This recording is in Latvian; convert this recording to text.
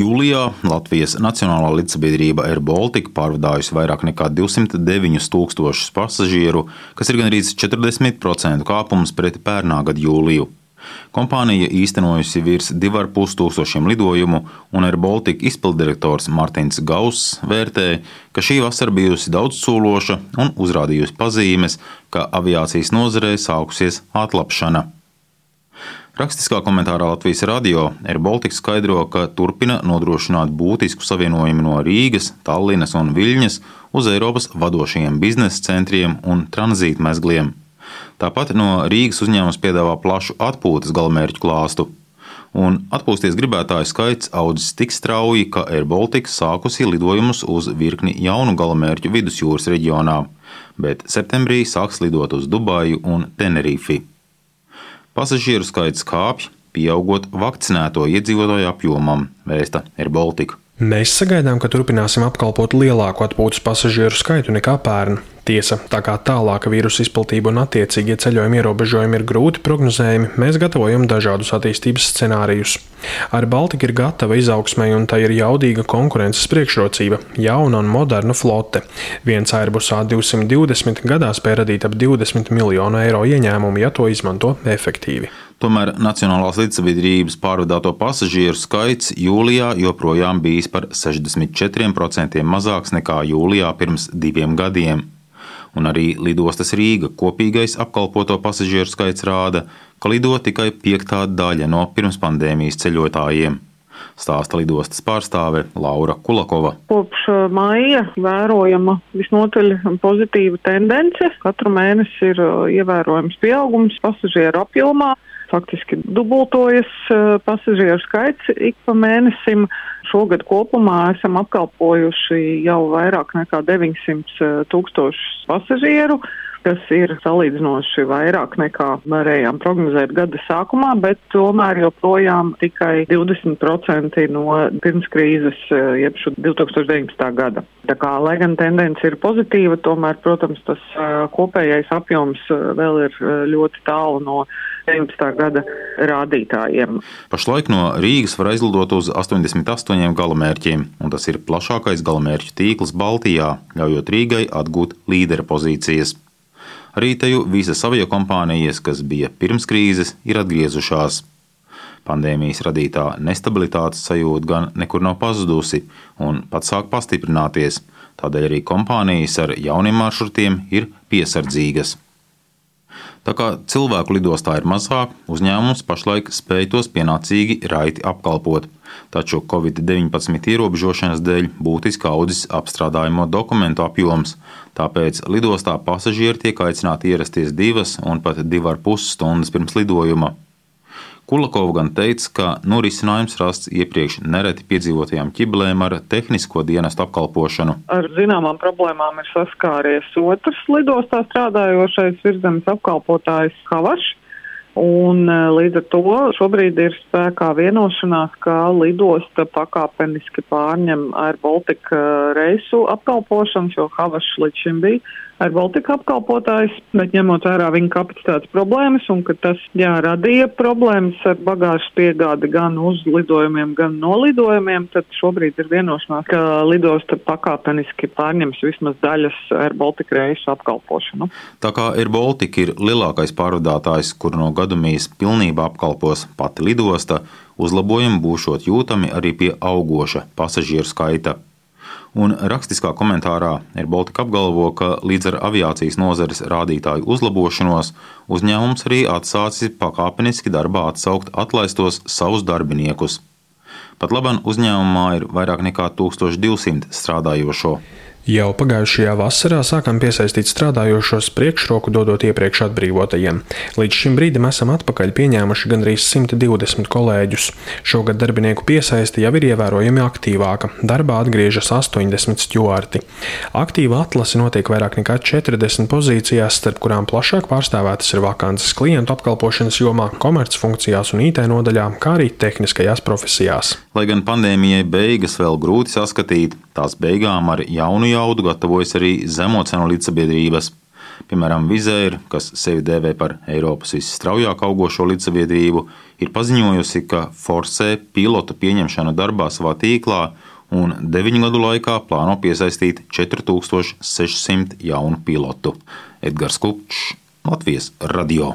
Jūlijā Latvijas Nacionālā līdzsabiedrība Air Baltica pārvadājusi vairāk nekā 209 tūkstošus pasažieru, kas ir gandrīz 40% kāpums pret pērnā gada jūliju. Kompānija īstenojusi virs 2,5 tūkstošiem lidojumu, un Air Baltica izpildirektors Mārtiņš Gauss vērtē, ka šī vasara bijusi daudz sološa un uzrādījusi pazīmes, ka aviācijas nozarē sākusies atlapšana. Rakstiskā komentārā Latvijas radio AirBaltic skaidro, ka turpina nodrošināt būtisku savienojumu no Rīgas, Tallinas un Viļņas uz Eiropas vadošajiem biznesa centriem un tranzīta mezgliem. Tāpat no Rīgas uzņēmums piedāvā plašu atpūtas galamērķu klāstu. Un atpūsties gribētāju skaits audzis tik strauji, ka AirBaltic sākusi lidojumus uz virkni jaunu galamērķu vidusjūras reģionā, bet septembrī sāks lidot uz Dubaju un Tenerifi. Pasažieru skaits kāpj, pieaugot vakcinēto iedzīvotāju apjomam, vēsta AirBaltica. Mēs sagaidām, ka turpināsim apkalpot lielāku atpūtas pasažieru skaitu nekā pērn. Tiesa, tā kā tālāka vīrusu izplatība un attiecīgie ceļojuma ierobežojumi ir grūti prognozējami, mēs gatavojam dažādus attīstības scenārijus. Ar Baltiku ir gatava izaugsmai un tā ir jaudīga konkurences priekšrocība - jauna un moderna flote. Viens Airbus A220 gadā spēja radīt ap 20 miljonu eiro ieņēmumu, ja to izmanto efektīvi. Tomēr Nacionālās līdzsabiedrības pārvadāto pasažieru skaits jūlijā joprojām bijis par 64% mazāks nekā jūlijā pirms diviem gadiem. Un arī lidostas Rīga kopīgais apkalpoto pasažieru skaits rāda, ka lido tikai piektā daļa no pirmspandēmijas ceļotājiem stāsta lidostas pārstāve Laura Kulakova. Kopš uh, maija vērojama visnotaļ pozitīva tendence. Katru mēnesi ir uh, ievērojams pieaugums pasažieru apjomā faktiski dubultojas eh, pasažieru skaits ik pa mēnesim. Šogad kopumā esam apkalpojuši jau vairāk nekā 900 eh, tūkstošus pasažieru kas ir salīdzinoši vairāk nekā varējām prognozēt gada sākumā, bet tomēr joprojām tikai 20% no pirmskrīzes, eh, jeb 2019. gada. Tā kā, lai gan tendence ir pozitīva, tomēr, protams, tas kopējais apjoms vēl ir ļoti tālu no 19. gada rādītājiem. Pašlaik no Rīgas var aizlidot uz 88 galamērķiem, un tas ir plašākais galamērķu tīkls Baltijā, ļaujot Rīgai atgūt līdera pozīcijas. Arī teju visas aviokompānijas, kas bija pirms krīzes, ir atgriezušās. Pandēmijas radītā nestabilitātes sajūta gan nekur nav pazudusi un pat sāk pastiprināties, tādēļ arī kompānijas ar jauniem maršrutiem ir piesardzīgas. Tā kā cilvēku lidostā ir mazāk, uzņēmums pašlaik spēj tos pienācīgi raiti apkalpot, taču Covid-19 ierobežošanas dēļ būtiski audzis apstrādājumu dokumentu apjoms, tāpēc lidostā pasažieri tiek aicināti ierasties divas un pat divu ar pus stundas pirms lidojuma. Kulakova gan teica, ka nu risinājums rasts iepriekš nereti piedzīvotajām ķibelēm ar tehnisko dienestu apkalpošanu. Ar zināmām problēmām ir saskāries otrs lidostā strādājošais virszemes apkalpotājs Havašs. Un e, līdz ar to šobrīd ir spēkā vienošanās, ka lidosta pakāpeniski pārņem Air Baltica e, reisu apkalpošanas, jo Havašs līdz šim bija ar Baltika apkalpotājs, bet ņemot vērā viņa kapacitātes problēmas un ka tas jā, radīja problēmas ar bagāžas piegādi gan uz lidojumiem, gan no lidojumiem, tad šobrīd ir vienošanās, ka lidosta pakāpeniski pārņems vismaz daļas ar Baltika reisu apkalpošanu. Tā kā Air Baltica ir lielākais pārvadātājs, kur no gadumijas pilnībā apkalpos pati lidosta, uzlabojumi būšot jūtami arī pie augoša pasažieru skaita un rakstiskā komentārā ir Baltika apgalvo, ka līdz ar aviācijas nozares rādītāju uzlabošanos uzņēmums arī atsācis pakāpeniski darbā atsaukt atlaistos savus darbiniekus. Pat labam uzņēmumā ir vairāk nekā 1200 strādājošo. Jau pagājušajā vasarā sākām piesaistīt strādājošos priekšroku dodot iepriekš atbrīvotajiem. Līdz šim brīdim esam atpakaļ pieņēmuši gandrīz 120 kolēģus. Šogad darbinieku piesaisti jau ir ievērojami aktīvāka. Darbā atgriežas 80 stjuarti. Aktīva atlase notiek vairāk nekā 40 pozīcijās, starp kurām plašāk pārstāvētas ir vakances klientu apkalpošanas jomā, komercfunkcijās un IT nodaļā, kā arī tehniskajās profesijās. Lai gan pandēmijai beigas vēl grūti saskatīt, tās beigām ar jaunu jaudu gatavojas arī zemo cenu līdzsabiedrības. Piemēram, Vizeir, kas sevi dēvē par Eiropas visstraujāk augošo līdzsabiedrību, ir paziņojusi, ka forsē pilotu pieņemšanu darbā savā tīklā un deviņu gadu laikā plāno piesaistīt 4600 jaunu pilotu. Edgars Kupčs, Latvijas Radio.